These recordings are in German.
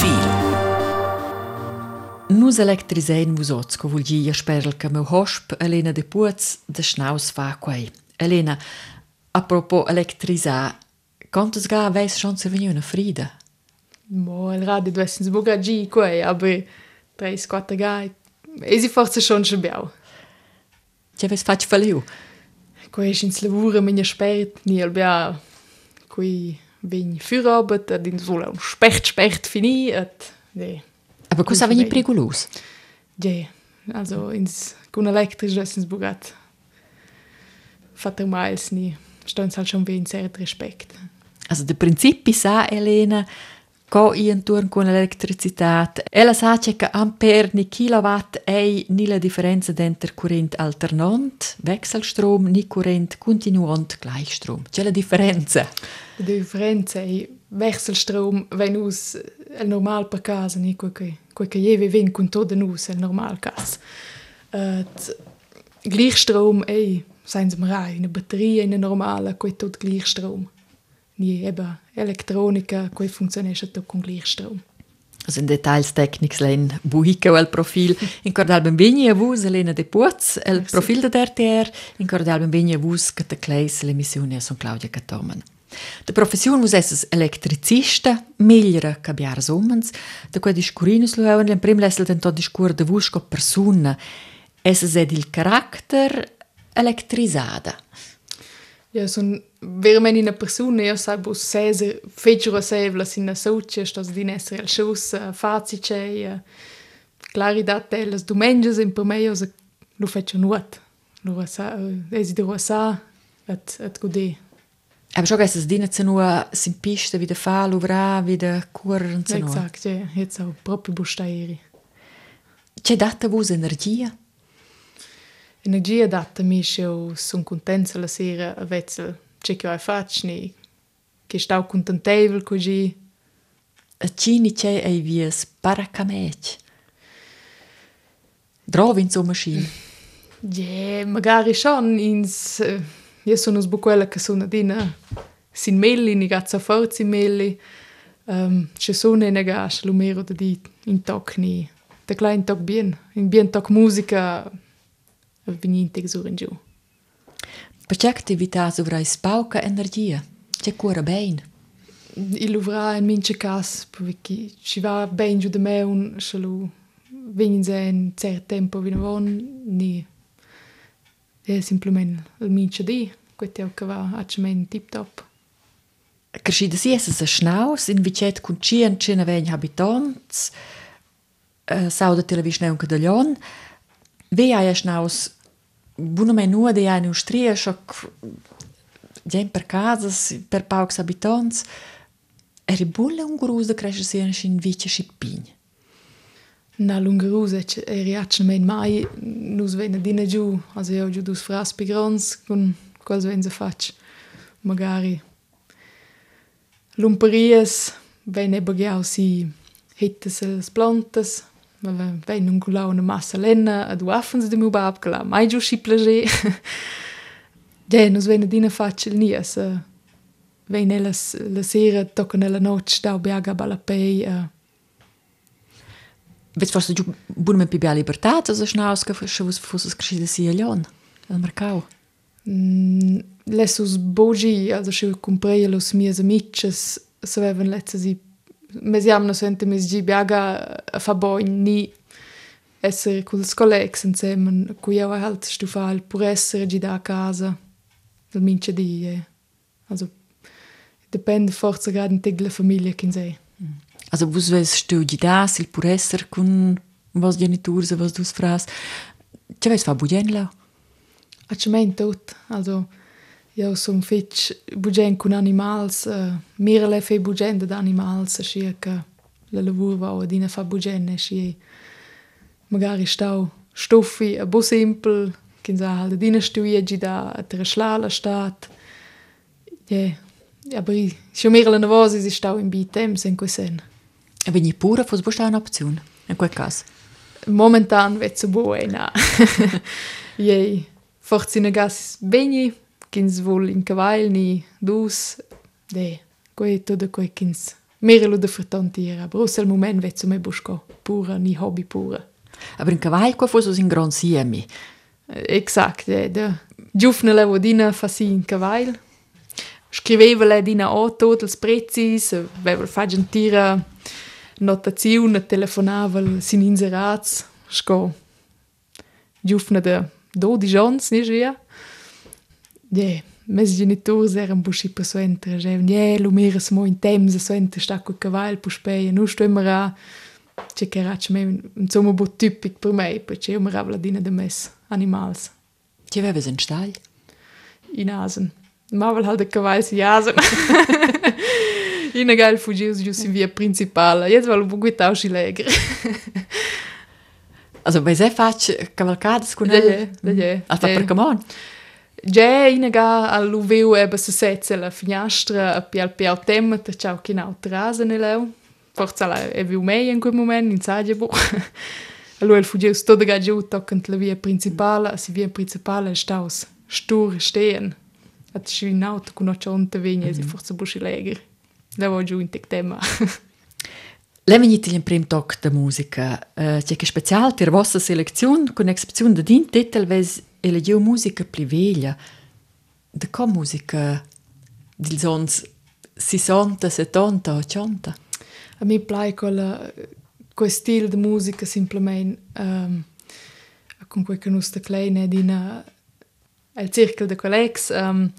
4. Nus o musozco vul gia sperl che meu hosp Elena de Puaz de Schnaus fa quei. Elena, a propos electrisar, quantas ga aveis chance veniuna Frida? Mo, el radio dovessens buga gi quei, aber 3-4 ga, esi forse schon schabiau. Ti aveis fatto faliu? Quei ins lavura minha spert, ni albia, quei... vegn fürabet, ad ins vola un specht specht fini, et ne. Aber cosa veni pericoloso? Je, also ins con elektrisch dovessens bugat. Fatter miles ni. Stons halt schon wie ein cert respekt. Also de principi sa Elena, co intorno con l'elettricitat. Ella sa che ampere ni kilowatt ei ni la differenza d'enter current alternant, Wechselstrom, ni current continuant Gleichstrom. C'è la differenza. La differenza è Wechselstrom, wenn us el normal per casa, ni quel che quel che je vin con tot den us el normal cas. Et Gleichstrom ei, seien sie rai, eine Batterie in normale, quei tot Gleichstrom. Ni eben Elektronika, quei funktioniert con Gleichstrom. Also in Details tecnics len buhica el profil. In cordal benvegni a vus Elena de Puaz, el profil de RTR, in cordal benvegni a vus che te kleis l'emissione son Claudia Catomen. De profession mus esses electricista, meglere cabiar somens, de quei discurinus lo hauen, l'en prim lessel den tot discur de vus co persona, esses ed il charakter electrisada. Jaz sem, verjamem, napressune, eu saiba se fece a sevla sin na sauce, sto di nesser el shows facice e claridad delas domenges in per me eu se lo fece nuot. Lo sa eh, desidero sa at at gode. Aber schon gestern dienen sie nur sind Pisten wieder fahren, uvra, wieder kuren ja, zu Exakt, ja, ja jetzt auch proprio Bustaieri. C'è data vos energia? Energia data mi io son contenta la sera a vezzel, c'è che ho fatto, ni, che stau contentevel così, A cini c'è ei vies paracamec. Drovi in so maschine. Ja, magari schon ins io sono sbuquella che sono dina sin melli ni gazza forzi melli um, ci sono in gas lumero di in toc ni da klein toc bien in bien toc musica vnjitek zurenđu. Pa čakte vi ta zuvra izpavka energije? Če kora bejn? Il uvra en minče kas, poveki, šiva bejn žude meun, šalu vinin za en cer tempo vinovon, ni je simplement il minče di, kot je okava, a če meni tip top. Ker še da si jaz se šnaus in vičet kunčijan, če ne vem, habitant, eh, sauda televišnja in kadaljon, uh, wyjaśniaus bunome nodejani u striešok, dzień per kazas, per pauksa bitons, eri bulle un gruza cresce sian sin vice scippin. Na lungerusa che eri acce mein mai nus vena dina giù, also io giù dus fras pigrons, con quals ven se fac, magari lumperias, vene bagiau si hittes eh, as plantas, vei nu gula una massa lenna ad waffens de meu bab che la mai De, si plage de nos vene dina facil nia se vei nella la sera tocca nella notte da biaga balapei uh. Veți fost giù bun me pibia libertate, să șnaus că și vă fusă scris de si elion, al mercau. Mm, lesus bogi, also și cumpăie los mie amices, să avem lețe zi no sente mes gi biaga a fa boin ni essere culs collegs insieme, cui io halt stufal pur essere gi da a casa del mince di, eh. also depende forza grad in teg la famiglia kin sei. Also vos ves studi da, sil pur esser con vos geniturs, vos dus fras. C'è ves fa bugen la? Acement tot, also io son fetch bugen con animals, uh, mira le fe bugen da animals, scia che la lavur va o dina fa bugen, scia magari stau stoffi a bo simpel, kin sa halt dina stuie gi da a tre schlala stat. Ja, aber schon mira la navosi si stau in bitem sen quesen. E vegni pura fos busta un'opzione, in quel caso. Momentan vet so buena. Jej, forse ne gas beni, kins vol in cavail ni dus, de, quei todo quei kins Mehr lo da vertantira, aber aus el moment vezzo me busco pura ni hobby pura. Aber in cavallo qua fosse in gran siemi. Exakt, ja, da giufna la vodina fa si in cavail. Scriveva la dina o tot els prezis, aveva fa gentira notazione, telefonava sin inserats, sco giufna da 12 ans, ni yeah, mes genitors eran bushi per suenter, gevan, yeah, lo mera smo in temps a suenter sta co caval pu speia, nu sto emera, c'è che racce me, insomma, bo tipic per me, perché io merava la dina de mes animals. Ti aveves in stall? In asen. Ma vel halt de caval si asen. in a gal fugius gius in via principala, jetzt valo buguitau si legre. Also, bei se fac cavalcadas con el? Da je, da je. Mhm. Hasta per camon? Da je. Già in a ga all'uveu eba se setze la finestra a pial pial temma te ciao che nau trasa ne leu. Forza la e viu mei in quel moment in Sagiabo. Allora il fugius tot ga giù toccant la via principale, si via principale staus stur stehen. At in auto con ocionta vigna si forza busci läger. Da vo giù in tec temma. Leveni ti in prim toc da musica. Uh, c'è che special per vostra selezione con excepzione da din titel ves elegiu musica pli veglia. De com musica dils ons 60, 70, 80? A mi plai quel quel stil de musica simplement um, con quel che nus sta kleine dina el cirkel de collegs um,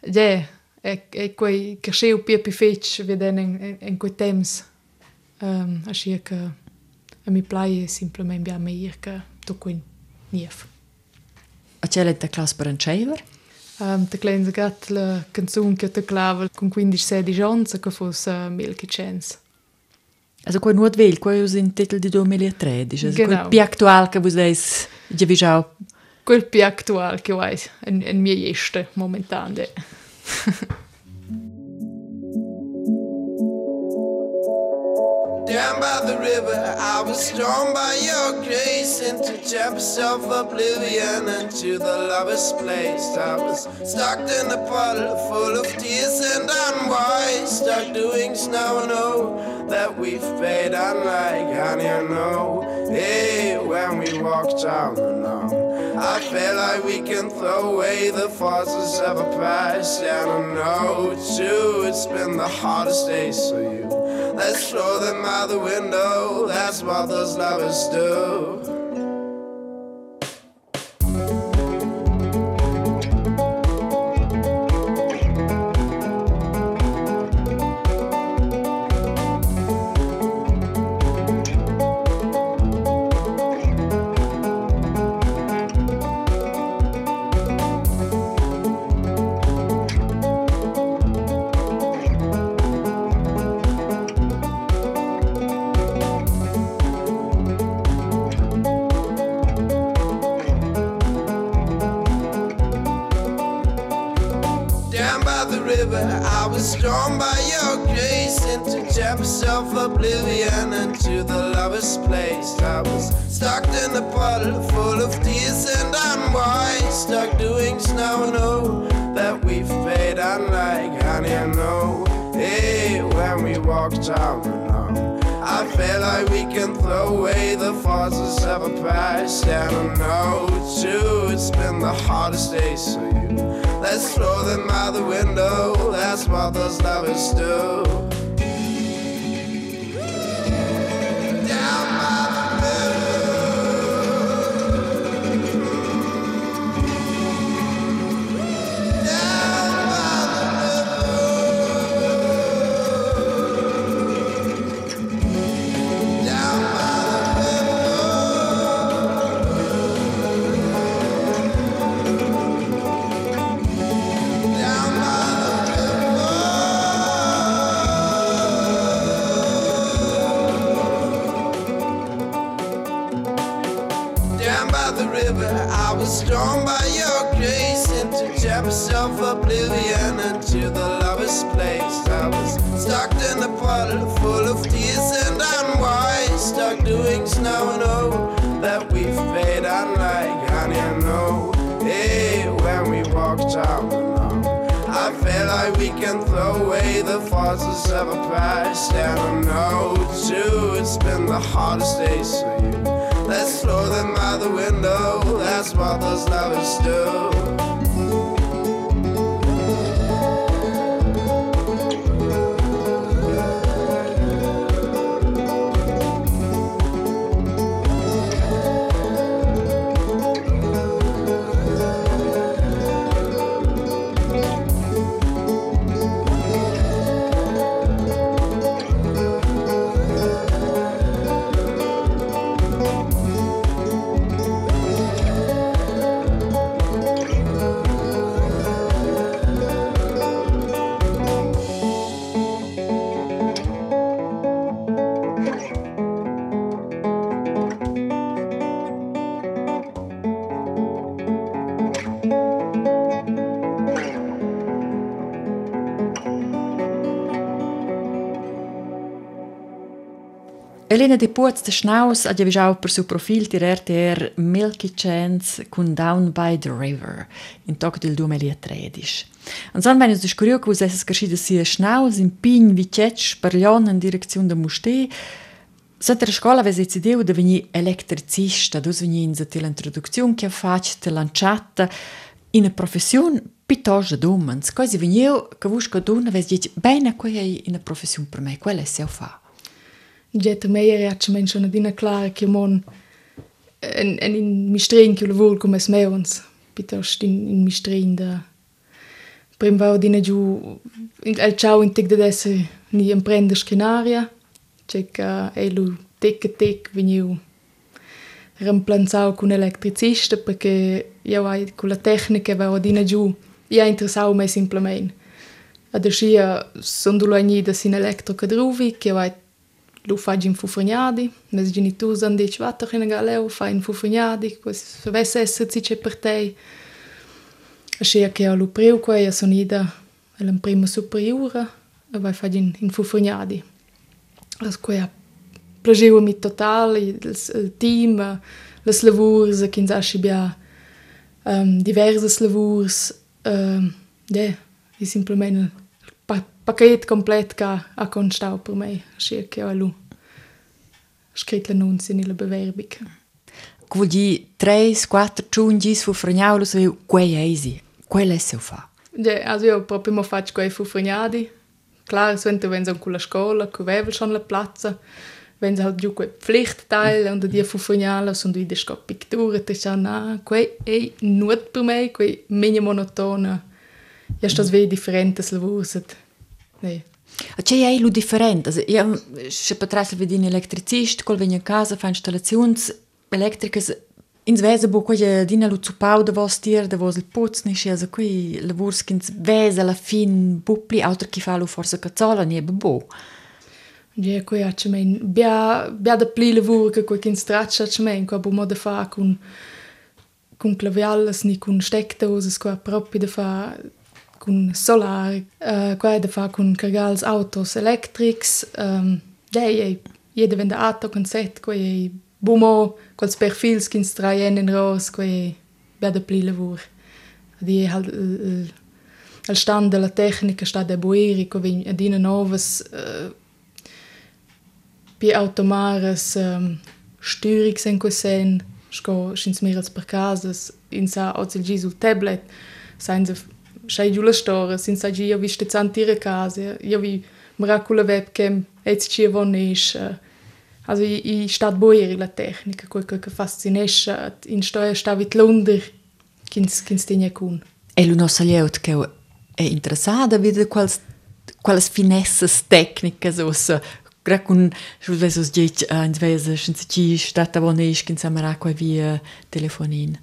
ja e e quei che scheu pia pi fetch veden en, en, en quei temps um, ascia che a mi plai simplement bia meir che to quin nief. A c'è la classe per un shaver? Um, te klein gat la canzun che te clava con 15-16 ans che fosse uh, Milky Chance. Also quei nuot vel, quei us in titel di 2013. Also Genau. quei pi actual che vos deis già vi jau. Quel più actual che vai en, en mia este momentan de. by the river, I was drawn by your grace into depths of oblivion into the lover's place. I was stuck in a puddle full of tears and unwise, stuck doing snow. Know that we've paid unlike honey, I know. Hey, when we walk down the lawn, I feel like we can throw away the forces of a past, and I know too. It's been the hardest days for you. Let's throw them out the window. That's what those lovers do. What those lovers do. Can throw away the forces of a past. And I know too, it's been the hardest for you. Let's throw them out the window, that's what those lovers do. Elena de Puaz de Schnaus ha già per suo profil di RTR Milky Chance con Down by the River in toc del 2013. Anson wenn es curio che us esses crescida sia Schnaus in pign vicetsch per Lion in direzione de Musté Sotto la scuola aveva deciso di venire elettricista, dus veni in l'introduzione che ha fatto, lanciata in una professione piuttosto d'umans. Cosa veniva che voi che donna aveva detto, bene, quella è una professione per me, quella è se fa. ג'ט מיירט שמענשן דינה קלאר קמון en en in mistrein che lavor come smeons piuttosto in, in mistrein da prim vau dine giù in, al ciao in tec de desse ni emprende scenaria c'è che elu tec tec veniu remplazzau con elettricista perché io ja, ai con la tecnica vau dine giù io ja, interessau me simplement ad ascia sono dulani da ja, sin electro cadruvi che vai Du fai in fufagnadi, mes genitors han dit, vata che ne galeu, fai in fufagnadi, quis vesse esserci c'è per te. Ascea che ho l'upreu quei, a sono ida alla prima superiore, e vai fai in, in fufagnadi. Las quei a plageu mi total, il, il team, les lavurs, che ins asci bia um, diverses lavurs, um, ehm, yeah, è simplement il pacchetto completo che ha constato per me, ascea che ho l'upreu. Scrit l'annuncio in la bewerbung. Vuol dire 3-4 giorni fu fragnaulo, so quei easy, quella è se fa. Ja, also io proprio mo faccio quei fu fragnadi. Klar, wenn wenn so con la scuola, che vevel schon la piazza, wenn sie halt giù quei Pflichtteil und die fu fragnala sono di sco pitture, te sa na, quei è nuot per me, quei mini monotona. Ja, sto sve differentes lavurset. Nee. c'è è lo differente io se potrei vedere elettricista col venire a casa fa installazioni elettriche in zveze bo koja dina lo cupau da vos tir da vos il pucni še za koji lavurskins veze la fin bupli autor ki fa lo forse cazzola nie bo Je ko ja če men bia bia da pli lavur ke ko kin straccia če men ko bo moda fa kun kun claviales ni kun stekta os ko ja propi da fa kun solar uh, quaide fa kun kregals autos elektriks um, déi jede wenn der auto konzert ko je bomo kols perfils kins traien Ros ko je bei de pliele woer die halt uh, al stand de la technica sta de boeri ko vin adine novas uh, pi automares um, styrig sen ko sen sko schins mir als per casas insa ocelgi sul tablet sein se Scheiule store sin sa io vi ste zantire case, io vi miracula webcam et ci vonesh. Also i, i stat boieri la tecnica, quel che fascinesce in storia stavit lunder kins kins tegna kun. E lo nostro lieut che è interessata a vedere quals quals finesses tecnicas os Grekun vezos dit in vezes ci stat vonesh kin samara qua via telefonin.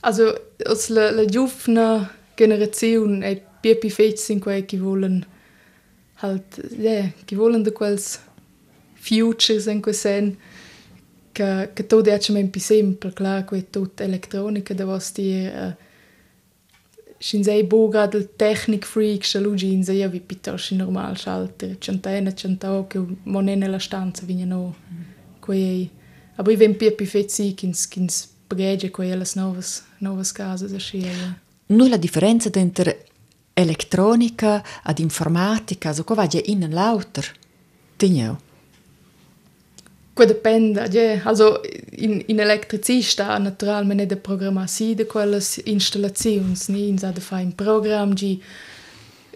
Also os la, la giufna Generation è più fets in quei che volen halt, ja, che volen da quels futures in quei sen che, che tot è ciò più semplice, klar, quei tot elettronica da was dir uh, Shin sei boga del technic freak, shalugin sei ja wie piuttosto normal schalter, centena, centao che monene la stanza vigna no. Quei aber i ven più più fezzi kins bagage quei las novas novas casas a Nulla la differenza tra elettronica ad informatica, so qua già in lauter. Tigneo. Que depende, ja. also in, in elettricista naturalmente de programmatie de quelles installazions, ni in sa de fa in program gi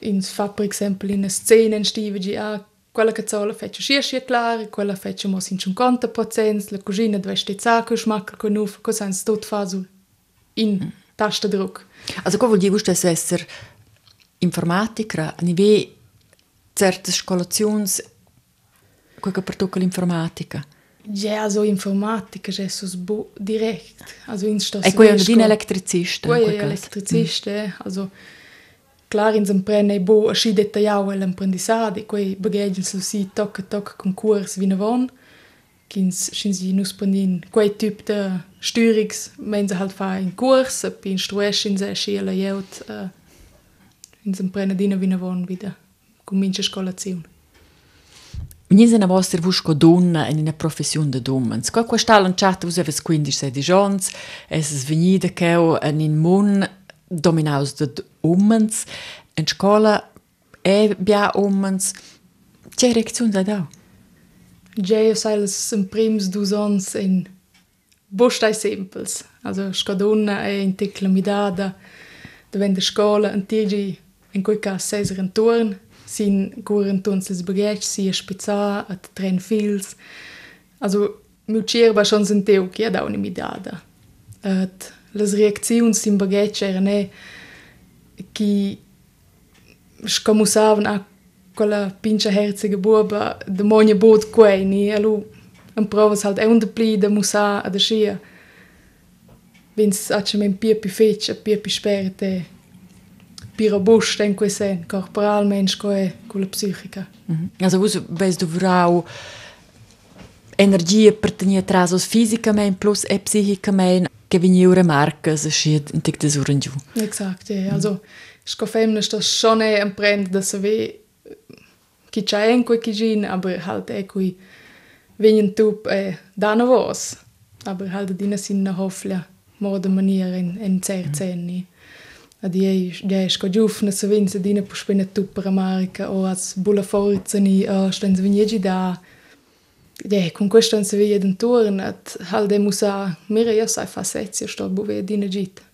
ins fa per exempel in scena in stive gi a quella che zola fece scia scia clar, quella fece mos in 50%, la cucina deve stezza che smacca con uf, cosa in stot fa in mm. Tastadruck. Also qua vuol dire che essere informatica, a livello certe scolazioni, che per l'informatica. Ja, also Informatik ist so bu direkt. Also in E quei un elettricista. Quei è elettricista, mm. also klar in prene bo a schi dettagliau l'apprendissade, quei bagaggi su si tocca tocca con kurs wie nus pendin quei typ de Stürings, wenn sie halt fa in Kurs, ab in se schi la jeut uh, in sem prene dina wie von wieder. Comincia scolazione. Vegnis una vostra vusco donna in una professione de domens. Qua qua sta lanciata us avas 15-16 ans, es venida cheu en in mun dominaus de omens, en scola e bia omens. Che reazione da da? Ja, io sai les in prims dus ans in bostai simples. Also scadonna e in tecla midada, da vende scola, en tigi in quel cas seser en torn, sin curen tons les bagage si a spizza at tren fils also mi cerba schon senteu che da una midada at les reaczioni sin bagage erano ne chi scamusavan a quella pincha herzige buba de monia bot quei ni alu an provas halt un de pli de musa a de schia vins a chem pia pi fece pia pi sperte più robusta in quel senso, corporalmente e con la psichica. Mm -hmm. Also, você vês do verão energia pertenia trasos fisicamente plus e psichicamente che veniva remarca se schiet in tic des uren giù. Exakt, ja. Mm -hmm. Also, sco femna sto schon e imprend da se ve chi c'ha en quei chi aber halt e qui venien tup e dana vos. Aber halt dina sinna hoflia moda maniera in, in cerzenni. -hmm. Ad ei, ja, sco giufna se vinse dina po spena tupper America o as bulla forza ni o stens vinegi da. Ja, con questo non si vede den turn at hal de musa mira io sai fa sezio sto bove dina git. O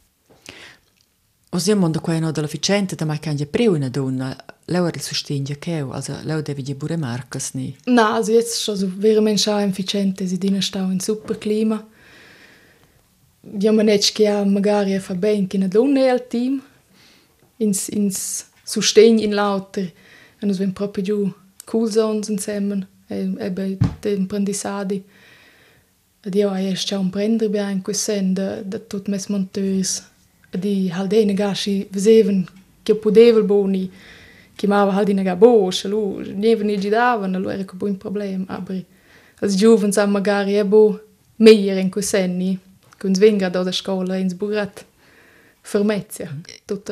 sia mondo qua no della ficente da mai cambia preu una donna. Leu er il sostegno che also leu devi di pure marcas ni. Na, also jetzt schon so veramente scha efficiente si dina stau in super clima. Ja, man nicht che magari fa ben che una team ins ins sostegno in lauter e nos ven proprio giù cool zones insieme e ebbe de apprendissadi ed io hai già un prendere bia in quel sen da tut mes monteurs die Haldéine gachi sewen ke po develboni ki mawer Haldine ga boch newen ji dawen lo er bo Problem abri. Als Jowen sam ma gar bo méier en Kusenni kuns vinga dat der Skole ins Burat. Fermezia.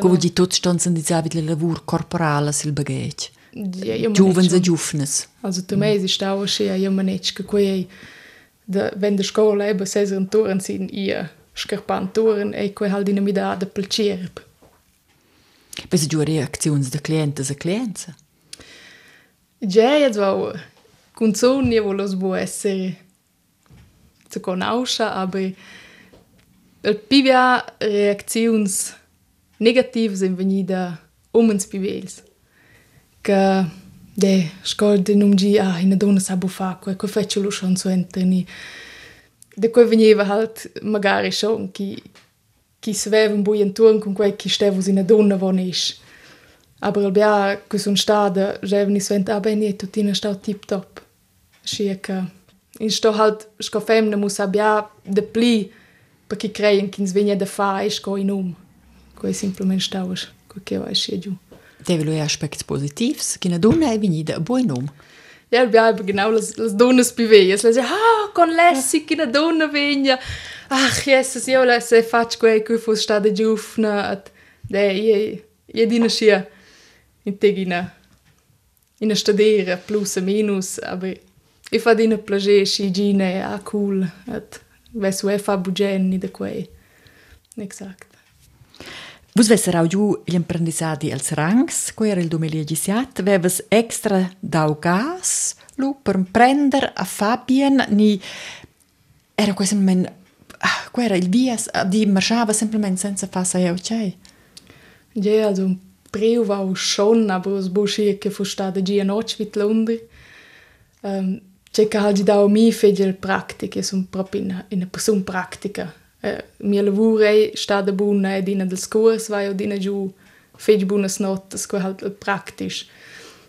Go di totstanzen di zavile lavur corporala sil bagage. Juwen se Jufnes. Also tu me si stauer sé a jommenetschke koei wenn de Skole ebe se an Toren sinn ihr. scarpanturen e quei hal dinamidad pel cerb. Pes giu reacziuns da clientes a clienza? Già, jetzt war Kunzon, ja, wo los bu essere zu conosca, aber el pivia reacziuns negativas in venida umens pivels. Che de scordi non gi ah, in donna sa buffa, che fece lo chanson entrini. De quei veniva halt magari schon chi chi sveva un bui intorno con quel chi steva in donna von is. Aber el bia che sun stada, jevni svent ah bene tutina sta tip top. Che in sto halt sco femna mus abbia de pli perché creem che svegna da fa sco in um. Quei simplement stauas, quel che vai scia giù. Deve lui aspects positivs, che una donna è venuta a buon nome. Ja, genau las, las donnas piveias. Le dice, ah, con lessi che una donna. Ach, Jesus, io le se faccio quei che fosse stata giufna. De, io, io dina scia in tegina in a stadera, plus e minus, aber ich fa dina plage sci gine, ah, cool. Et, Ves UEFA bugenni da quei. Exakt. Vus vesse raudiu l'imprendisadi de rangs, quo era il 2017, veves extra dau gas, lu per prender a Fabian ni... Era quasi un men... Era il vias, ah, di marchava semplicemente senza fassa eu cei. Ja, also un priu vau schon, aber os buschi che fu stada gia noc vit lundi. Um, C'è che ha di dau mi fegel practiche, sun proprio in, in una persona. Eh, mia lavurei sta da buna ed ina dels curs vai od ina giù fej bunas notas qua halt praktisch.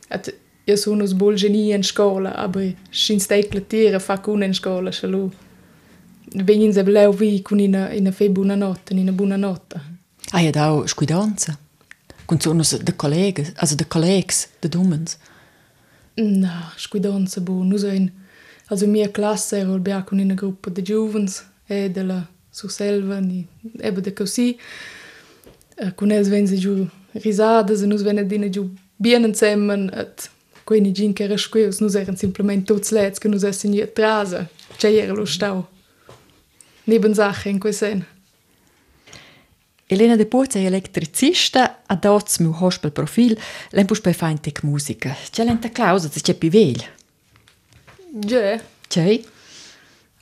At ja sun us bol geni in scola, aber schin stai clatera fa cun in scola schalu. Vegnin se bleu vi cun in ina fej buna nota, ina buna nota. Ah ja, da auch scuidanza. Cun sonus de collegas, also de collegs, de dumens. Na, scuidanza bu, nus ein... Also mia classe era bia in ina gruppa de giuvens e de. Surselva ni eba de così. Uh, con els ven se giù risades e nus ven dina giù bien insieme et quei gin che era squeus, nus eran simplement tuts lets che nus essen nie trasa. C'è era lo stau. Nebensache in quei sen. Elena de Pozza è elettricista, ad oz meu hospel profil, lempus per faintec musica. C'è lenta clausa, c'è più veglia. Ja, C'è?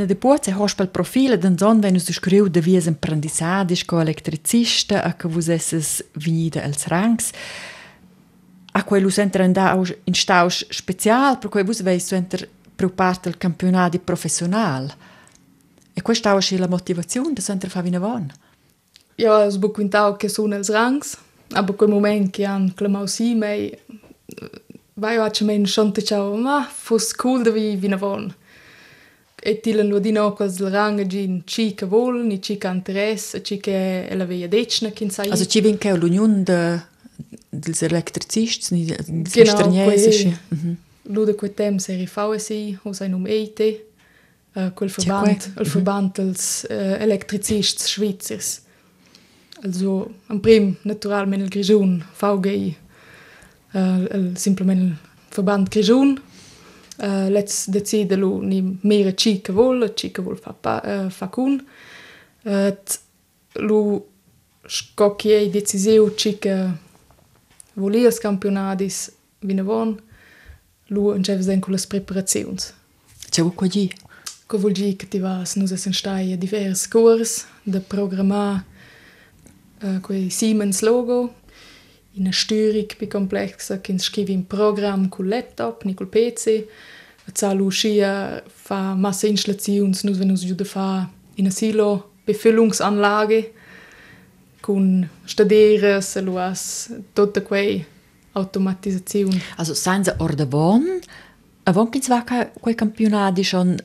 Wenn de Buze hast pel Profile, dann son wenn du scriu de wie ein Prendissadisch co elettricista a che vos esses vinida als Rangs. A quei lu sentra anda aus in staus special, per quei vos veis sentra preoccupar del campionato professional. E questa è la motivazione da sentra fa vinavon. Io ho sbuquintau che sono als Rangs, a quel momento che han clamau si mei eh, vai a cemen shantichau ma fos cool de vi vinavon. E tilen Etilen Ludino cos il range gin ci che vol, ni ci che interesse, ci che è la veia decna kin sai. Also ci vin che l'union de dels elektricists, ni dels stranieri. Lude quei tem se rifau si, o sai num eite, uh, quel verband, il verband dels uh, elektricists schweizers. Also am prim naturalmen il grigion, VGI, uh, simplement il verband grigion, Uh, let's decide lu ni mere chi che vuol, chi che vuol fa pa, uh, fa kun Uh, eh, lo sco che è deciseu chi che volia von lu lo angeva sen con le preparazions. C'è u quagi? Che vuol dire che ti vas nus sen stai a diversi cors da programma uh, quei Siemens logo in a stürig pi complexa che scrivi in program col laptop ni col PC za lu schia fa massa installazions nus wenn nus jude fa in a silo befüllungsanlage con staderes e lu has tutta quei automatizzazione Also senza ordavon, avon che va quei campionati schon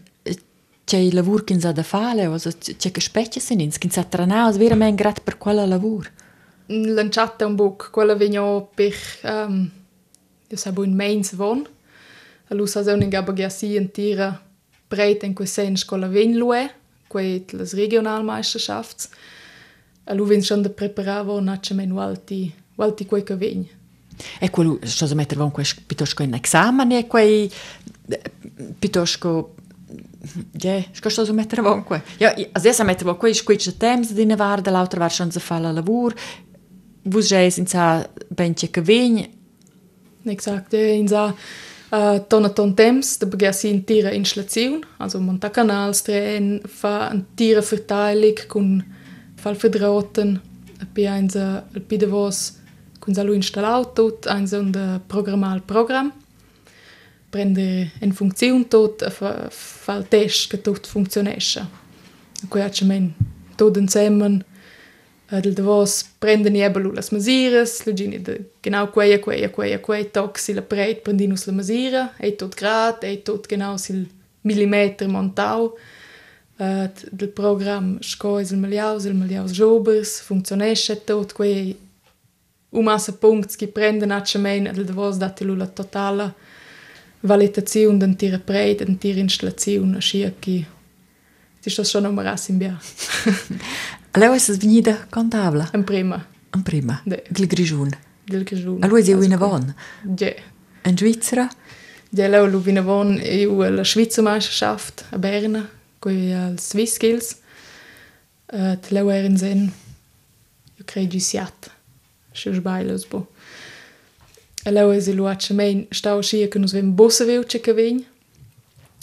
c'è il lavoro che da fare, also c'è che specie se ins che sa tranau, veramente grat per quella lavoro. lanciat un book, quella vegno per, um, io sabo un mains von, allora sa un ingabba che si in tira breit in quel sens quella ven lue, quei les regionalmeisterschafts, allora ven schon de preparavo nace meno alti, alti quei che vegno. E quello, cosa mettervo piuttosto in esame, e quei piuttosto Ja, ska što zumetra vonko. Ja, a zesa metra vonko, iš koji će tem zadine varda, lautra varšan za fala lavur, Vus già in sa ben c'è che vegn, Exakt, ja, in sa uh, ton a ton temps, da begea si in tira installaziun, also monta canals, drehen, fa in tira verteilig, kun fal verdrauten, e pi ein sa, el pi de vos, kun sa lu installau tot, ein sa un de programmal program, prende in funziun tot, e fa, fa test che tot funzionesce. E quei hatche men tot insemmen, was prende nebel las masires, legini de genau queia queia queia quei toc si la preit prendinus la masira, ei tot grad, ei tot genau sil millimeter montau. Uh, del program scois il meliaus, il meliaus jobers, funzionesce tot quei umassa punct ki prenden a cemein del devos dati lula totala valetaziun den tira preit, den tira installaziun a scia ki Ti sto schon um ras in bia. Allora è venuta contabile, En prima. in prima, De. il grigiun. del Grigiun. Allora in Also, avon. Ja. In Svizzera, Ja, leu lu vina von EU la Schweizer Meisterschaft a Berna, coi al Swiss Skills. Uh, leu erin sen, io credi siat, se sbailos bo. E leu esi lu acce mein, stau schia che nus vem bosse veuce che vegn.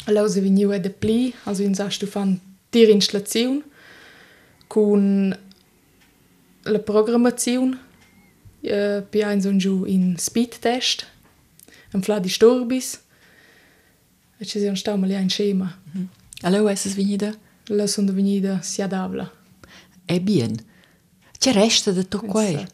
Leu se vegniu e de pli, also in sastu fan tir installaziun, con la programmaziun, uh, pi ein son giù in speed test, un fla di storbis, e ci siamo stati lì in scema. allora è venuta. La sono venuta sia d'avla. E bien. C'è resta di tutto quei.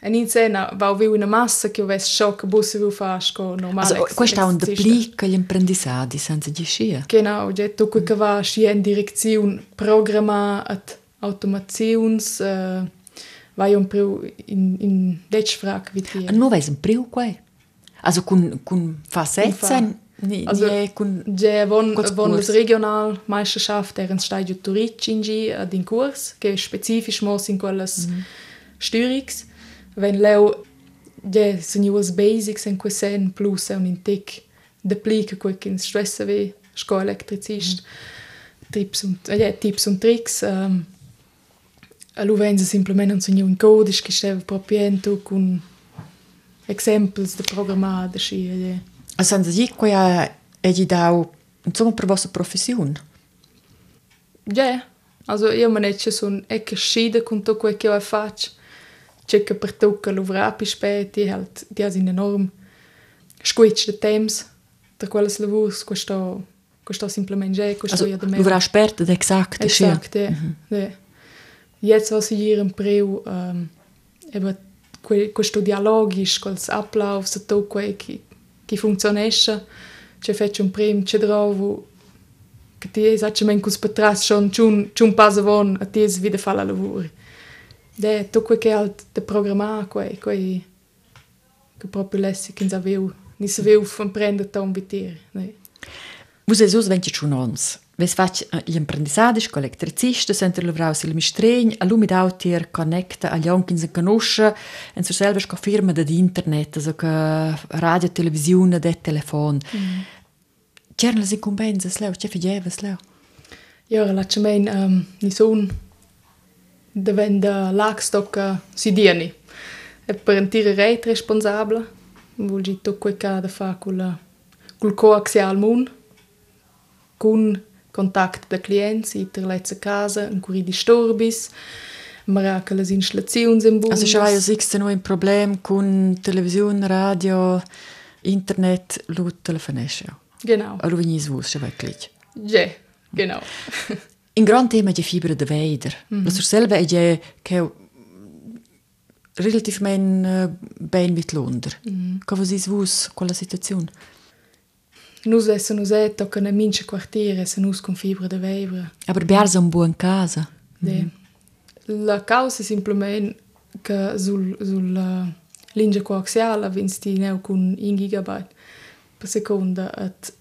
E in cena va viu una massa che avesse ciò che busse viu fasco normale. Also, questo è un depli che gli apprendissati senza di scia. Genau, ja, tu che va scia in direzione programma at automazions, uh, vai un più in, in Deutschfrag wie E dir. non vedi un priu quei. Also, con, con facezza, ni, Also, ni con... Ja, von, Kurz von Kurs. der Regionalmeisterschaft er ein Stadio Turic in G ad in Kurs, che spezifisch mos in quelles Mhm. Stürix. Wenn leu de seniors basics en quesen plus er un intic de plica quel che stressa ve sco tips und äh, ja tips und tricks ähm, um, allo venza simplement un senior in codisch che steva propiento con exemples de programmada schi ja a senza di quia e di dau insomma per vostra professione ja yeah. also io manecce sono e che scide con tutto quel che Che per tocca lavorare più spät, die halt, die ha un enorm squitch de temps per quelles lavurs, questo, questo simplemente già, questo Also, io da du warst Experte, exakt, das schön. Exakt, ja. ja. Jetzt was ich hier im Preu, ähm, eben que, questo dialogisch, quels Ablauf, so quello che, che funzionesce, c'è fatto un prim, c'è trovo che ti esattamente cos patras schon schon schon passa von a ti es wieder falla lavori. Det tog jag allt det programmako ei koi que proprio lessi che già veu ni se veu fan prende ta un vitir ne. Vos esos 21 ans. Ves fac gli eh, imprendisadi sco elettricista senter lavrau sil mistregn a lumi d'autier connecta agli onchins in canosce en su selber sco firma dad internet so che radio televisione de telefon. Mm. C'erano le incombenze sleu, c'è figevas sleu. Ja, la chemein um, ni son diventa l'agstock si dieni. E per un tire reit responsabile, vuol dire tutto quel che da fare con la col coaxial moon, con contact da clienti, inter lezza casa, in cui disturbis, ma anche le installazioni in bus. Also schon war ja six no ein Problem con televisione, radio, internet, lu telefonesce. Genau. Allo venis vus, schon wirklich. Ja, genau. In gran tema di fibra de veider. Mm -hmm. Selva è che relativamente uh, ben vit Londra. Mm -hmm. Come vos vus quella situazione? Nus esse nus è tocca na mince quartiere se nus con fibra de vevra. Aber biarsa un buon casa. De. La causa è simplement che sul, sul uh, linea coaxiale vinsti neu con 1 gigabyte per seconda et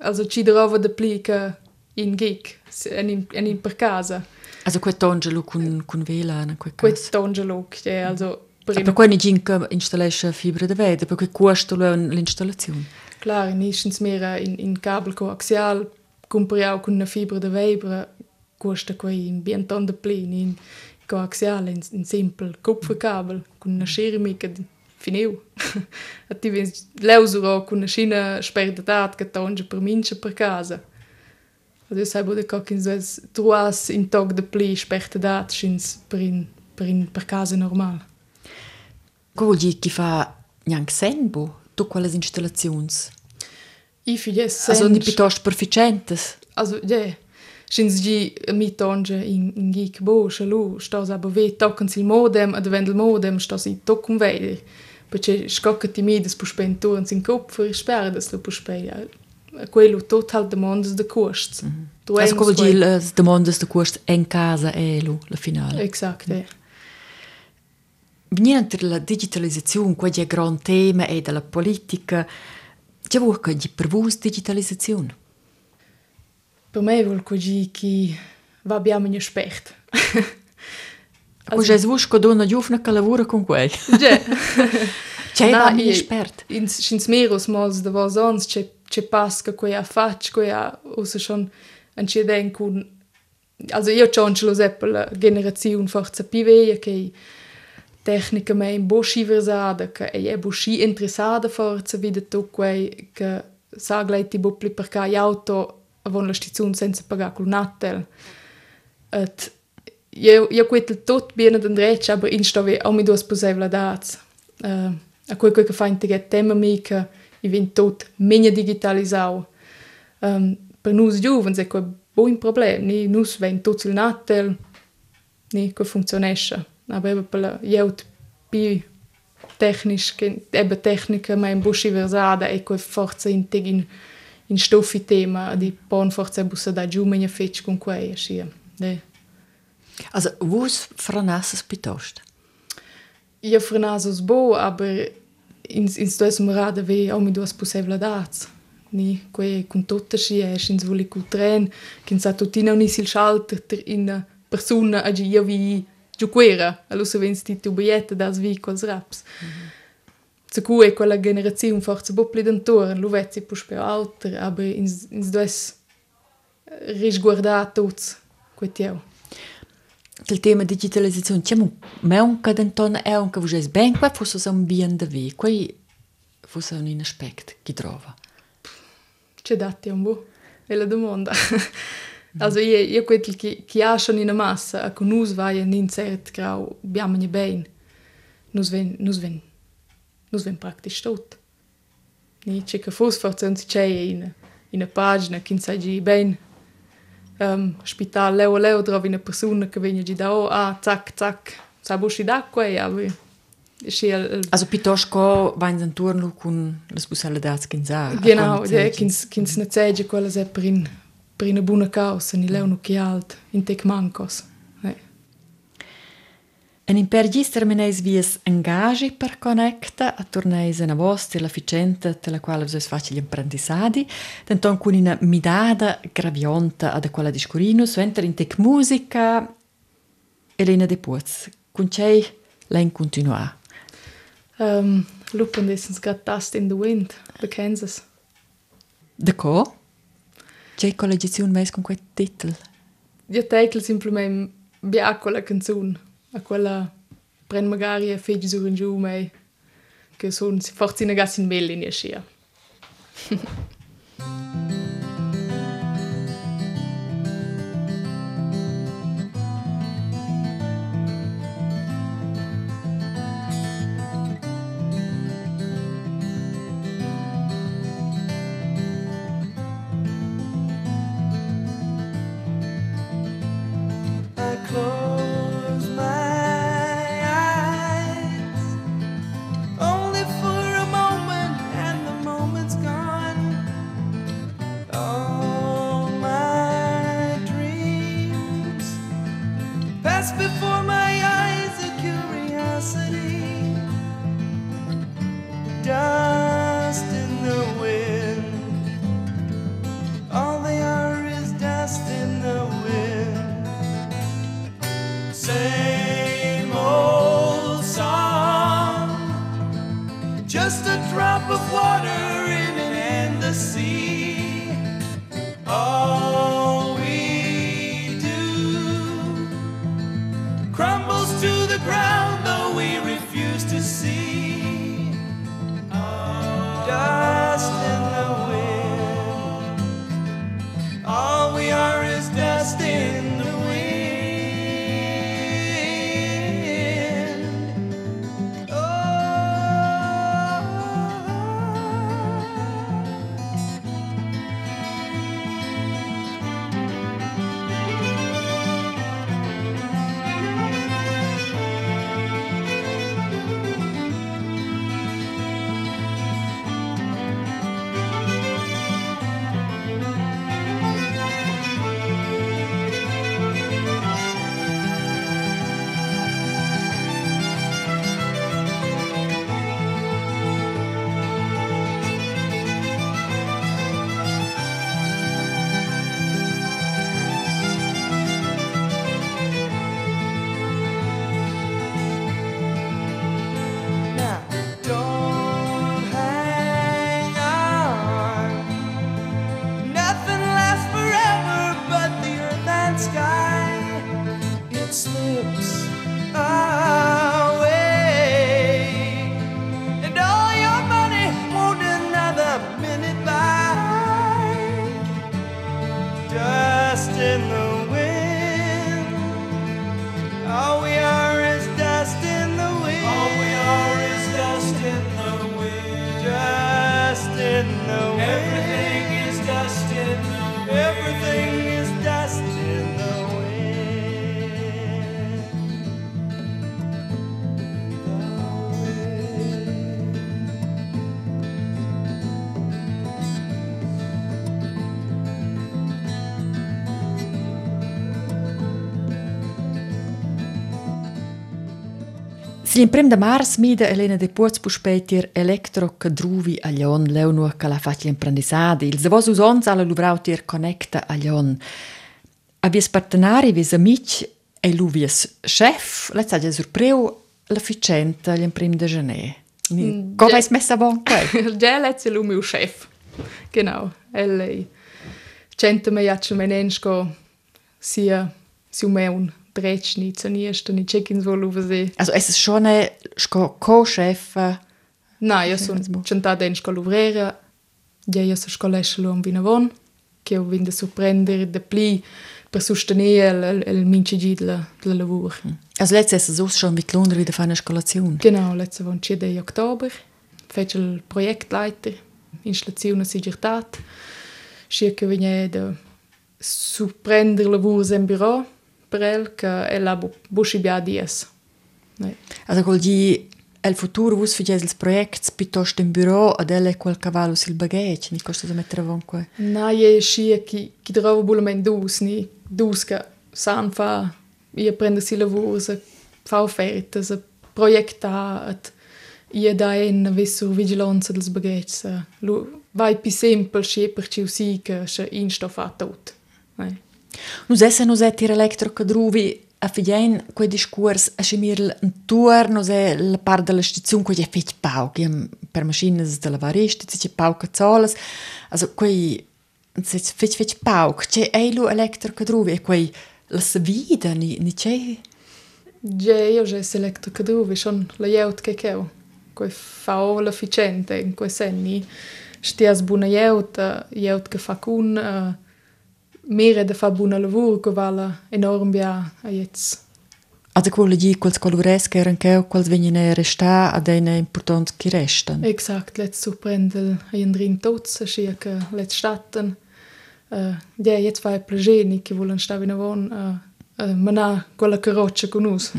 also ci trova de pli che in geek en per casa. Also quest'angelo cun, cun vela Quest'angelo che also prima... qua ginca installasce fibre de vede perché questo è l'installazione. Claro, nisens mera in, in cable coaxial compriau cun una fibra de vebre costa quei in bien ton de plin in coaxial in, in simpel copfercabel cun una schermica finiu. Atti vens leusuro cun una scina sperda dat che tonge per mince per casa. Also ich sage, dass in so truas in tog de pli sperdatat schins per in per in per casa normal. Dire che fa neanche senbo, tu quelle installazioni? Ich finde es Also nicht piuttosto proficientes. Also, ja, schins gi mi tonge in, in gik bo, shalu, stas aber ve tocken sil modem, ad vendel modem, stas i tocken veder. Perché scocca ti mi des pu spenturen sin kopf, ich sperre das lu pu spei. Quello total de mondes de costs. Mm -hmm. Also come vuol dire le domande de cost en casa e lo, la finale. Exakt, ja. Venendo la digitalizzazione, questo è un grande tema e della politica, c'è vuoi che di per voi digitalizzazione? Per me vuol così che va abbiamo un spert. Also, es vuoi che donna giovane che lavora con quei. C'è mi i- espert. In schins meros mals de vos ons c'è c'è pasca quei a fac quei a usa schon an ci den kun also io c'ho anche lo sepp la generazione forza più vecchia che tecnica me in boschi versada che è boschi interessata forza vide tu quei che sa gleiti bupli per ca auto avon la stazione senza pagare col nattel. Et io io quel tot bene den dreccia aber in stove auch mi dos possibile dats uh, a quel che fa integet tema mica i vin tot menia digitalisau um, per nus giuvens è quel buon problem ni nus ven tot il nattel ni che funzionesce aber eben per la jeut pi technisch ebbe tecnica ma in busci versada e quel forza integ in in stoffi tema di pon forza bussa da giù menia fetch con quei scia ne Also, vos franasses piuttosto? Io frenasos bo, aber ins ins dues morada ve au mi duas possibilidades. Ni que con tutta sci es ins voli cul tren, kin sa tutina unis il schalter ter in persona agi io vi giuquera, allo se vens ti tu biglietta das vi cos raps. Zu cu è quella generazione forza bo pli dentor, lo vezzi pus per alter, aber ins ins dues risguardar tuts quetieu. il tema digitalizzazione, c'è un meun che d'anton è un che vuoi ben qua, fosse è un bien da vi, qua forse que un aspetto che trova. C'è dati un po', è la domanda. Also je, je kwetel ki, ki jašan in massa, ako nus vaje bem cert grau bjamanje bein, nus ven, nus ven, nus ven praktisch tot. Ni, če ka fosfor cen si čeje in, in a pagina, kin sađi bein, Um, spital leo leo trovi una persona che viene gi da oh, ah, zac, zac, sa busci d'acqua e ja, Schiel, Also piuttosto vai in turno con le possibilità che sa. Genau, ja, kins kins ne zege quella se per in per una buona causa, ni leu nu che alt, in tec mancos. En in per gis termineis vies engagi per connecta a torneis en avosti la ficenta te la quale vos faci gli apprendissadi, tenton con una midada gravionta ad quella discurinus, enter in tec musica Elena de Puz. Con cei len continua. Um, Lupen is got dust in the wind, the Kansas. De co? Cei collegiazione veis con quel titel? Io teikel simplement bia quella canzone, a quella pren magari e fegi sur in giù mei, che son forse in gas in mel in scia. Si in prem de mars mida Elena de Puz puspetir elektro kadruvi a Lyon leunu che la facci imprendisadi. Il zavos usons alla luvrau tir connecta a Lyon. Avies partenari, vis amici e lu vies chef, la saggia surpreu la ficenta gli prim de gener. Mm, Come ja. hai messa bon quel? Già è lui mio chef. Genau. E lei. Cento me jaccio menensko sia si un meun drecni, zaniesta, ni check-ins vol uva se. Also es ist schon ein Co-Chef. Io Sì, sono centata in scola ovrera, ja io sono scolesce lo in Vinavon, che ho vinto sorprendere da pli per sostenere il, il minci del lavoro. Also letztes ist es schon mit Londra wieder für eine Eskalation. Genau, letzte Woche 10 Oktober. Fece il Projektleiter, Installazione Sigurtat. Circa venne da sorprendere lavoro in bureau per el, che el ha busci bia dies. Also col di el futuro vus figes ils projects piuttosto in bureau ad elle quel cavallo sil bagage, ni costa da mettere avon qua. Na, je scia chi, chi trova bulament dus, ni dus che san fa, io prendo si lavoro, se fa offerte, se proiecta, et io da en visu vigilanza dels bagages. Lu, vai pi semple scia per ciu si che se insto fa tot. Nee. Nu se nu se tira electro cadruvi a figien quei discurs a schimir intorno se la part della stazione quei è fet pau che per macchine da lavare sti ci pau cazzolas also quei se fet fet pau che è lo electro cadruvi e quei la svida ni ni c'è Gje io je selecto cadruvi schon la jeut che cheu quei fao l'efficiente in quei senni stias buna jeut jeut che fa cun uh, mere da fa buona lavoro che vala enorm bia a jetzt also quello di quels colores che erano che quels vengono resta ad eine important che restan exakt let's surprendel in drin tots sia che let's statten uh, ja jetzt fa plageni che volen sta in avon uh, uh, mana quella carroccia con us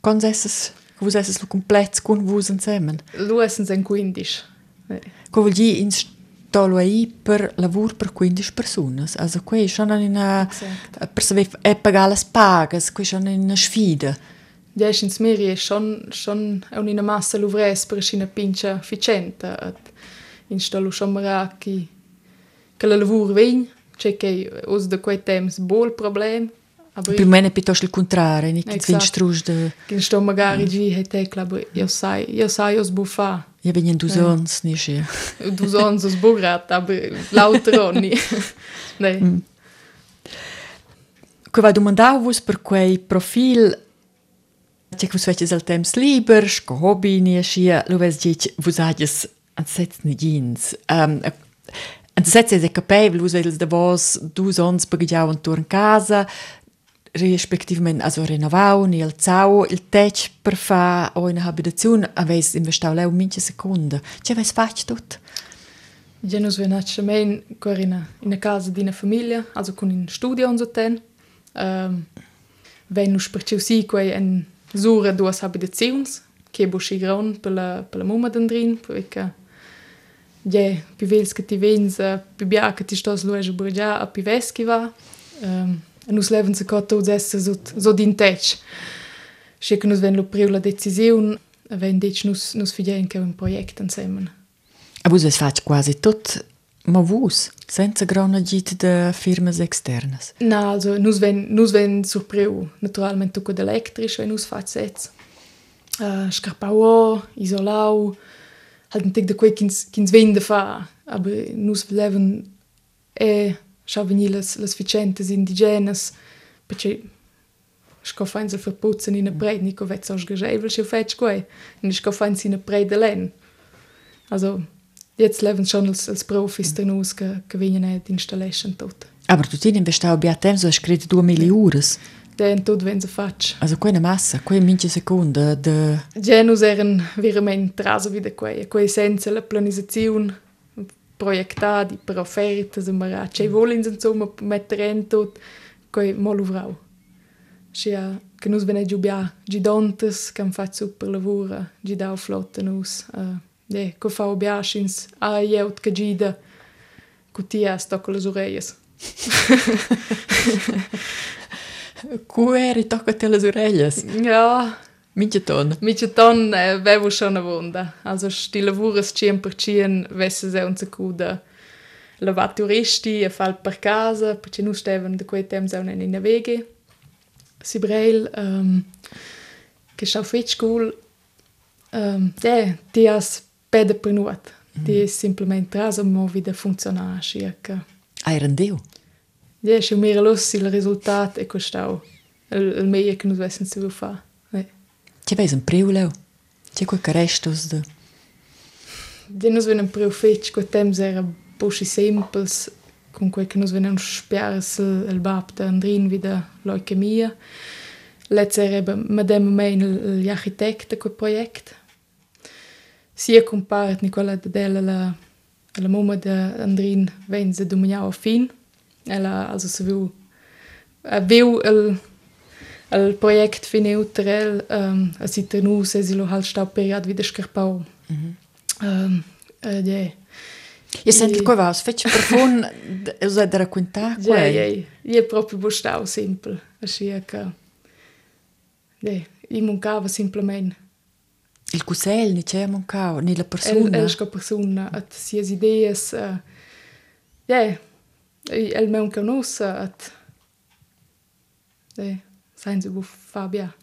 con esses vus esses lo complet con vus insieme lu essen sen 15 Eh. Quel vuol dire installo aí per lavoro per 15 persone. Also qui sono in una Exact. per saber e pagare le pagas, qui sono in una sfida. Ja, ist ins Meer ist schon schon auch in einer Masse luvres per una pincha efficiente. Et installo schon mal che che la lavoro vegn, c'è che us de quei temps bol problem, aber Più o meno piuttosto il contrario, nicht che Exakt. wenn strus de che sto magari gi hete club io sai, io sai os bufa. Ja bin en dusons ni Dusons es borat lauter mm. Que va domandavus per quei profil Tje vos veches al temps liber, sco hobby ni schia, lo ves dit vos agis an setz ni jeans. Um, an setz es capabel, vos vels de vos dusons per giau an turn casa, respektivement also renovau ni alzau il tech per fa o in abitazione aveis investau leu minche seconda. C'è aveis fatch tot? Ja, nus ven atschemein quer in a, in a casa di una famiglia, also con un studio und so ten. Um, wenn nus perciu si quei en sura duas habitazions, che bo schi gran per la, per la mumma dendrin, perché ja, pi vels che ti vens, pi bia che ti stos luege burgia, a pi ves che va. Um, e nus leven se kat esse so din tech. Schicken nus wenn lo priula deciiun, wenn dech nus nus fijenke un Projekten semmen. A vos es fac quasi tot ma vos senza grana git de firmes externas. Na also nus wenn nus wenn sur preu naturalment tuco d'electrisch wenn nus fac sez. Uh, Scarpao, isolau, halt un tic de quei kins, kins vende fa, aber nus leven e eh, schau veni las las vicentes indigenas, perché sco fain se verputzen in a breid, nico vet so sgejevel scho fetch quei, ni sco fain in a breid de len. Also jetzt leven schon als als Profis che che vegnan et installation tot. Aber tu tin investau bia temps, has credo 2 mili uras. Den tot wenn se fatsch. Also quei na massa, quei minche secunda de... Genus eren verament traso vida quei, quei senza la planizazione proiecta, di per offertas, e mara, cei mm. volins, insomma, metterem tot, coi mol. Și a, că nu-s vene giubia gidontes, că am fac super lavura, gidau flotta nus, de, că fau bia și a iaut că gida, cu tia stoc las orelhas. cu eri tocă te las orelhas? Ja, Minche ton. Miceton eh, vevo schon a vonda. Also sti lavuras cien per cien vesse se un secuda lavar turisti e fal per casa, perché nu steven de quei temps un in vege. Si breil, um, che schau fit school, um, ja, ti has pede per nuot. Ti es simplement trasa mo vida funzionar, circa. Ai rendeu. Ja, schon mehr los il resultat e costau. Il, il meglio che nus vessen se fa. Eh. Che vei un priuleu? Che quei carestos de... De nus venen priu fetch, quei temps era busci sempels, con quei che nus venen spiars il bab da Andrin vida leucemia. Letz era eba madem mein l'architecte quei project. Sia compart Nicola Dedella la, la mamma da Andrin venze dominiao fin. Ela also se viu... Uh, viu. el projekt fin neutral um, a si trenu se zelo hal sta period vidiš krpav. Mm -hmm. um, ed è eh, Jaz sem tako vas, več prfon, zdaj da rakunta. Je, je, je proprio bostav simpel, še je ka. Je, in mancava simplement. Il cusel, ni c'è mancava, ni la persona. El, elska persona, at si es ideas, uh, eh, je, el manca nosa, at, je. Yeah, senza bu Fabia.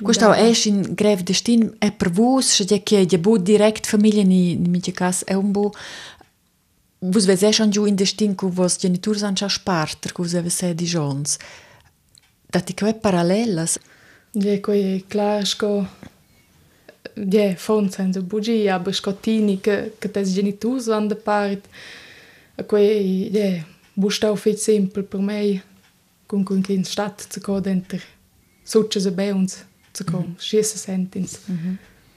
Questo è un grave destin, è per se c'è che è bu direct famiglia, ni, ni mince cas, è un bu... Vos vez schon giù in destin cu vos genitors han già sparter, cu vos avete di jons. Dati che è parallelas. Ja, quei klar sco ja, fon senza bugi, aber sco tini che che tes genitus van de part. A quei ja, bustau fit simpel per mei che in stadt zu go denter. Succe se bei uns zu go, schiesse sentins.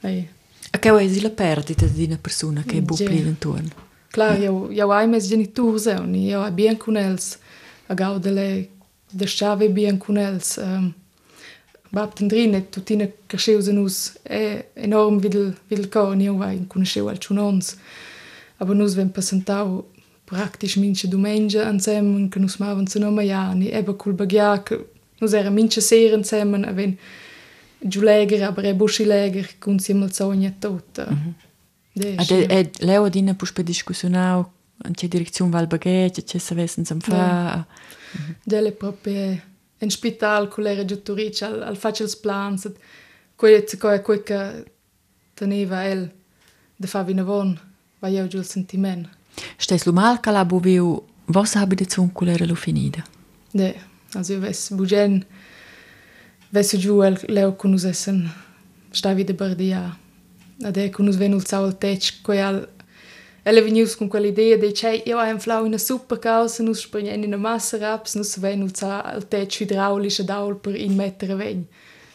Ei. A che è la perdita di una persona che è pli intorno. Klar, jau, jau ai mes geniturs un, jau ai bien con els, a gaudele de chave bien con els. Um, Bab tendrine, tutina cresceus en us, è enorm videl, videl corn, jau ai conosceu al chunons. Aber nus ven passentau praktisch minche domengia ansemmen, che nus mavan zu no maiani, eba cul bagia, che nus era minche sera ansemmen, a ven giuleger, aber e buschileger, kun si mal sogna tot. Mm -hmm. Ed è, è leo ad ina puspe discussionau in che direzione va il baghetto, che se vessen sam fa. Delle proprio in spital con l'era giutoric al, al faccio il plans et quelle che quel che teneva el de fa vina von va io giù il sentiment Stehst du mal calabo viu was habe de zunculere lo finida? De, also wes bugen wes ju el leo kunus essen stavi de bardia. Ade kunus venul sau al tec coial Ela venius com aquela ideia de che eu am flau in a super causa nos springen in a massa raps nos venul sa al tec hidraulische daul per in meter vegn.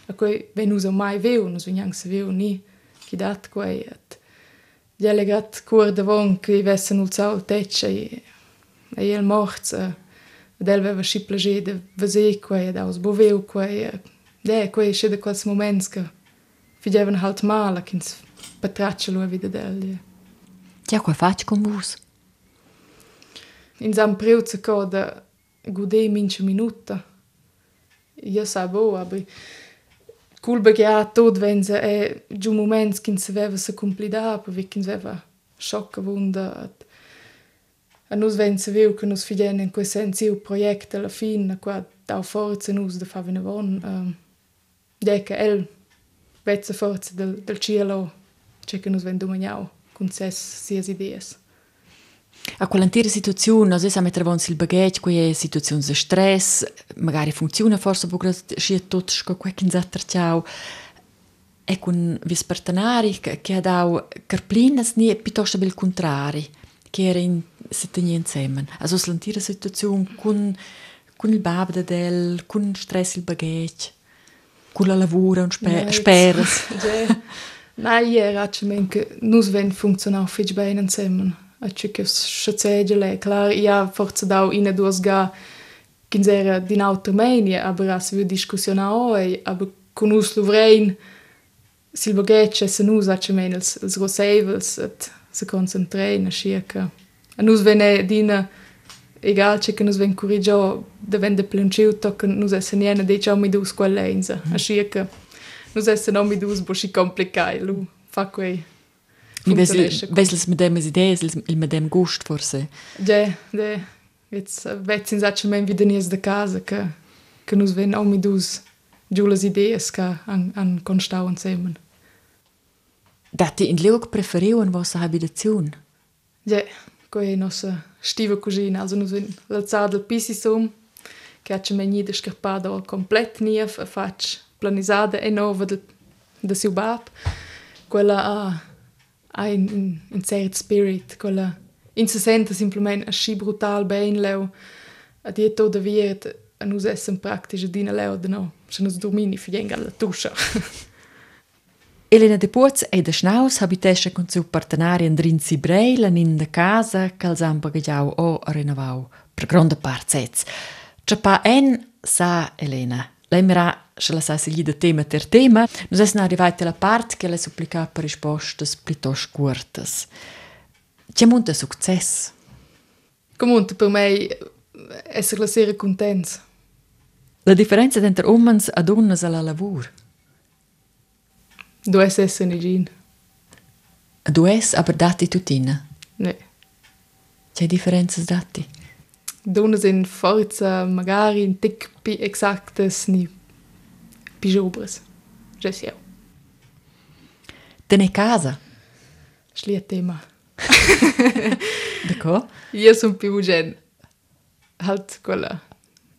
A coi venus a mai veu, nos venhang se veu ni. Kidat coi et. Jag har legat kurda vonk i vässen utsau täcce i el morza. Del veva și plăjei de văzei cu aia, dar uzbuveu cu aia. De aia cu aia și de quals moments că fidevan halt mala când patrace lui vide de el. Tia cu e faci cum vus? In zam preuță că o da gudei mince minuta. Eu sabo, abri... cul begia tot venza e giù moments che se aveva se complida perché che aveva sciocca vonda a nus venza veu che nus fiden in quel senso il progetto alla fine qua da forza nus da fare von ehm, um, de che el vezza forza del del cielo c'è che nus vendu magnau con ses sies ideas A quell'intera situazione, noi siamo trovati il baghetto, qui è situazione di stress, magari funziona forse perché c'è tutto quello che ci ha ciao. E con i partenari che, ha dato carplinas, ni piuttosto il contrario, che era in tenia insieme. Also l'intera situazione con, con il babbo del, con stress il baghetto, con la lavoro, spe, Nein, speras. Nein, ja, che nus ven funzionau fich bene insieme. Acci che schatzegele, klar, ja, forza dau in duas ga kinsera din automania, aber as wir diskussionau, aber con us luvrein sil baghetche se nus acci men els, els rosevels et se concentrein a sciaca. A nus vene dina egal che che nus ven corrigio de vende plunciu toc nus essen niena de ciao mi dus quell'enza. A sciaca nus essen non mi dus bosci complicai, lu fa quei. Vesels mit dem idees, il mit dem gust forse. Ja, de jetzt vet sin sacce men wieder nies de casa che che nus ven non mi dus giù las ideas che an, an constau insieme. Dati in Leog preferiu in vostra abitazione. Ja, quei nostra stiva cugina, also nus ven l'alzada del pisisum, che acce men nida scarpada o complet nief, a fac planisada e nova del, de siu bab. Quella ha, ha in, in, in cert spirit, quella in se sente simplement aschi brutal ben leu a die to da viert a nus essen praktisch dina leu de no se nus dormini fienga alla tuscia Elena de Puoz e de Schnaus habitesce con suo partenario Andrin Sibrei in de casa che han bagagiau o renovau per grande parzets. C'è pa en sa Elena. Lei se la sa sigli de tema ter tema. Nus essen arrivati alla part che le supplica per rispostas piuttosto curtas. C'è molto successo. comunque per me essere la sera contents La differenza entre uomini e donne alla lavoro. do es essen i gin Du es aber dati tutina. ne C'è differenze dati. Donne sind forza, magari un tic pi exactes ni pi jobres. Je sjeu. Tene casa. Šli je tema. Tako? Jaz sem pi uđen. Halt kola.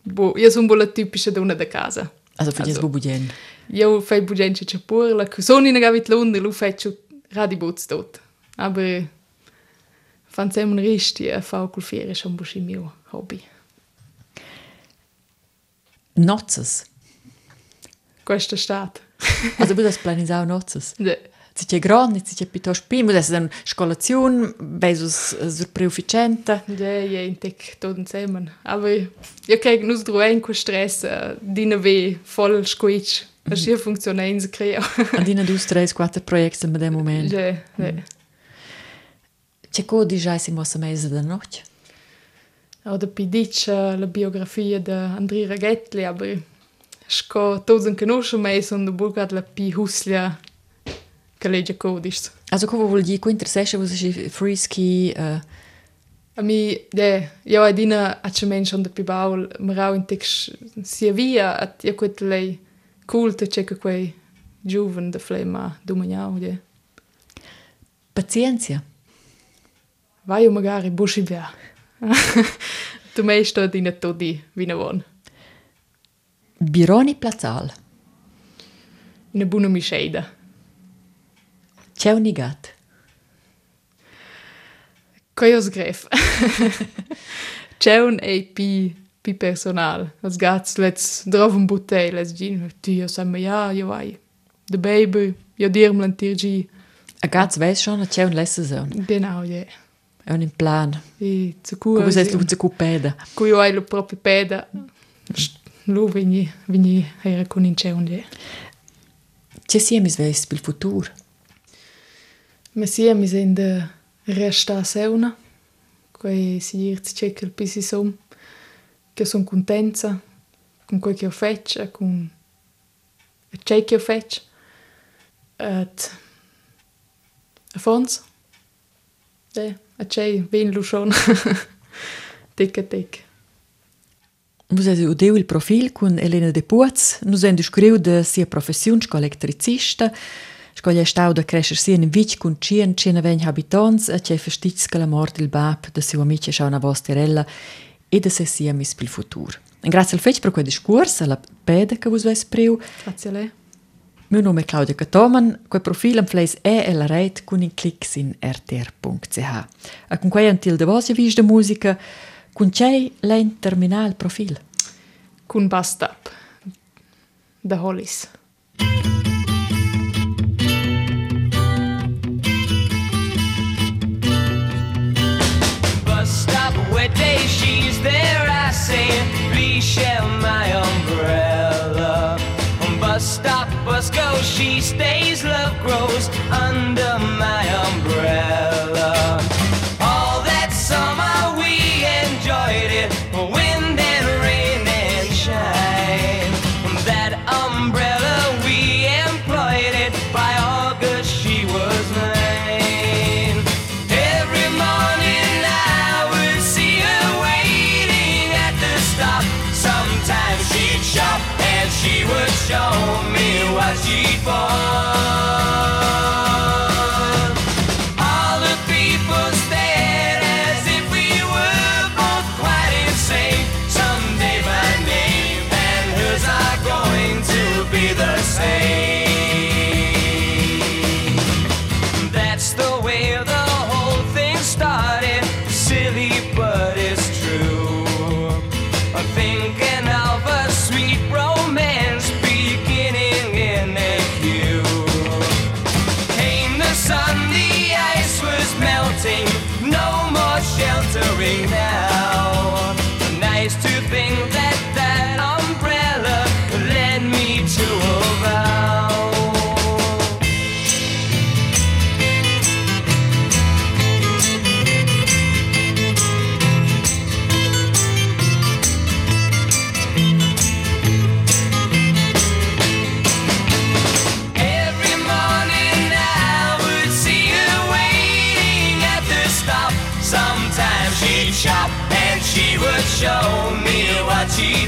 Bo, jaz sem bolj tipična dona da casa. Also für jaz bo buđen. Jo fej buđen če čepurla, ko so ni nega vitlonde, lu fej ču radi bo odstot. Aber fan sem risti a fa col fiere schon bushi mio hobby Nozzes. questa stat Also das planisau nozzes. ne Si c'è grande, si c'è piuttosto pim, das ist eine Scolazione, besus sur preufficiente. Ja, ja, in tec tot insieme. Aber io krieg nus druen co stress uh, dina ve voll squitch. Das hier funktioniert in crea. Und in dus, tres, quattro projekte mit dem Moment. Ja, ja. C'è Ce codici ai simo să mei de noci? O da pidic la biografia de Andrei Raghetli, abri. Sco toți în cănușul mei sunt bucat la pihuslea că lege codici. Azo cum vă vol di, cu interesește vă și free ski... Uh... A mi, de, eu adina a ce menșon de pibaul, mă rau în tex sia via, at eu cu lei culte ce că quei giuven de flema dumaniau, de. Pacienția. Vai o magari busci via. tu mei sto dina todi vina von. Bironi Platzal. Una buona misceida. C'è un gat. Coios gref. C'è un e pi pi personal. Als gats let's drov un butei, let's gin. Dio sa me ja, io vai. De baby, io dirm l'antirgi. A gat weiß schon, c'è un lesse son. Genau, ja. È un in plan. E zu Come cura. se tu zu cupeda. Cui io hai lo proprio peda. Lu vini, vini, era con in c'è un ja. C'è siemis veis bil futur. Ma mi sind de resta seuna. Quei si dirz cekel pisi som. Che son contenta con quel che ho fetch, con c'è che ho fetch. Et fons. De, a c'è ven lu schon. tic a tic. Vus avete udeu il profil con Elena de Puaz. Nus hem descriu de sia professiun sco elettricista. Sco gli stau da crescer sia in vic con cien, cien avegn habitants, e c'è festizz che la mort il bab de siu amici scha una vosterella e de se sia mis pil futur. Grazie al fetch per quel discurs, alla peda che vus ves priu. Grazie a lei. Meu nome è Claudia Catoman, quel profil am fleis è e la rete con in clicks in rtr.ch. E con quei antil de voce vis de musica, con c'è l'en terminal il profil. Kun bastap. The Hollies. bus stop where day she's there. I say, please share my umbrella. She stays, love grows under my umbrella.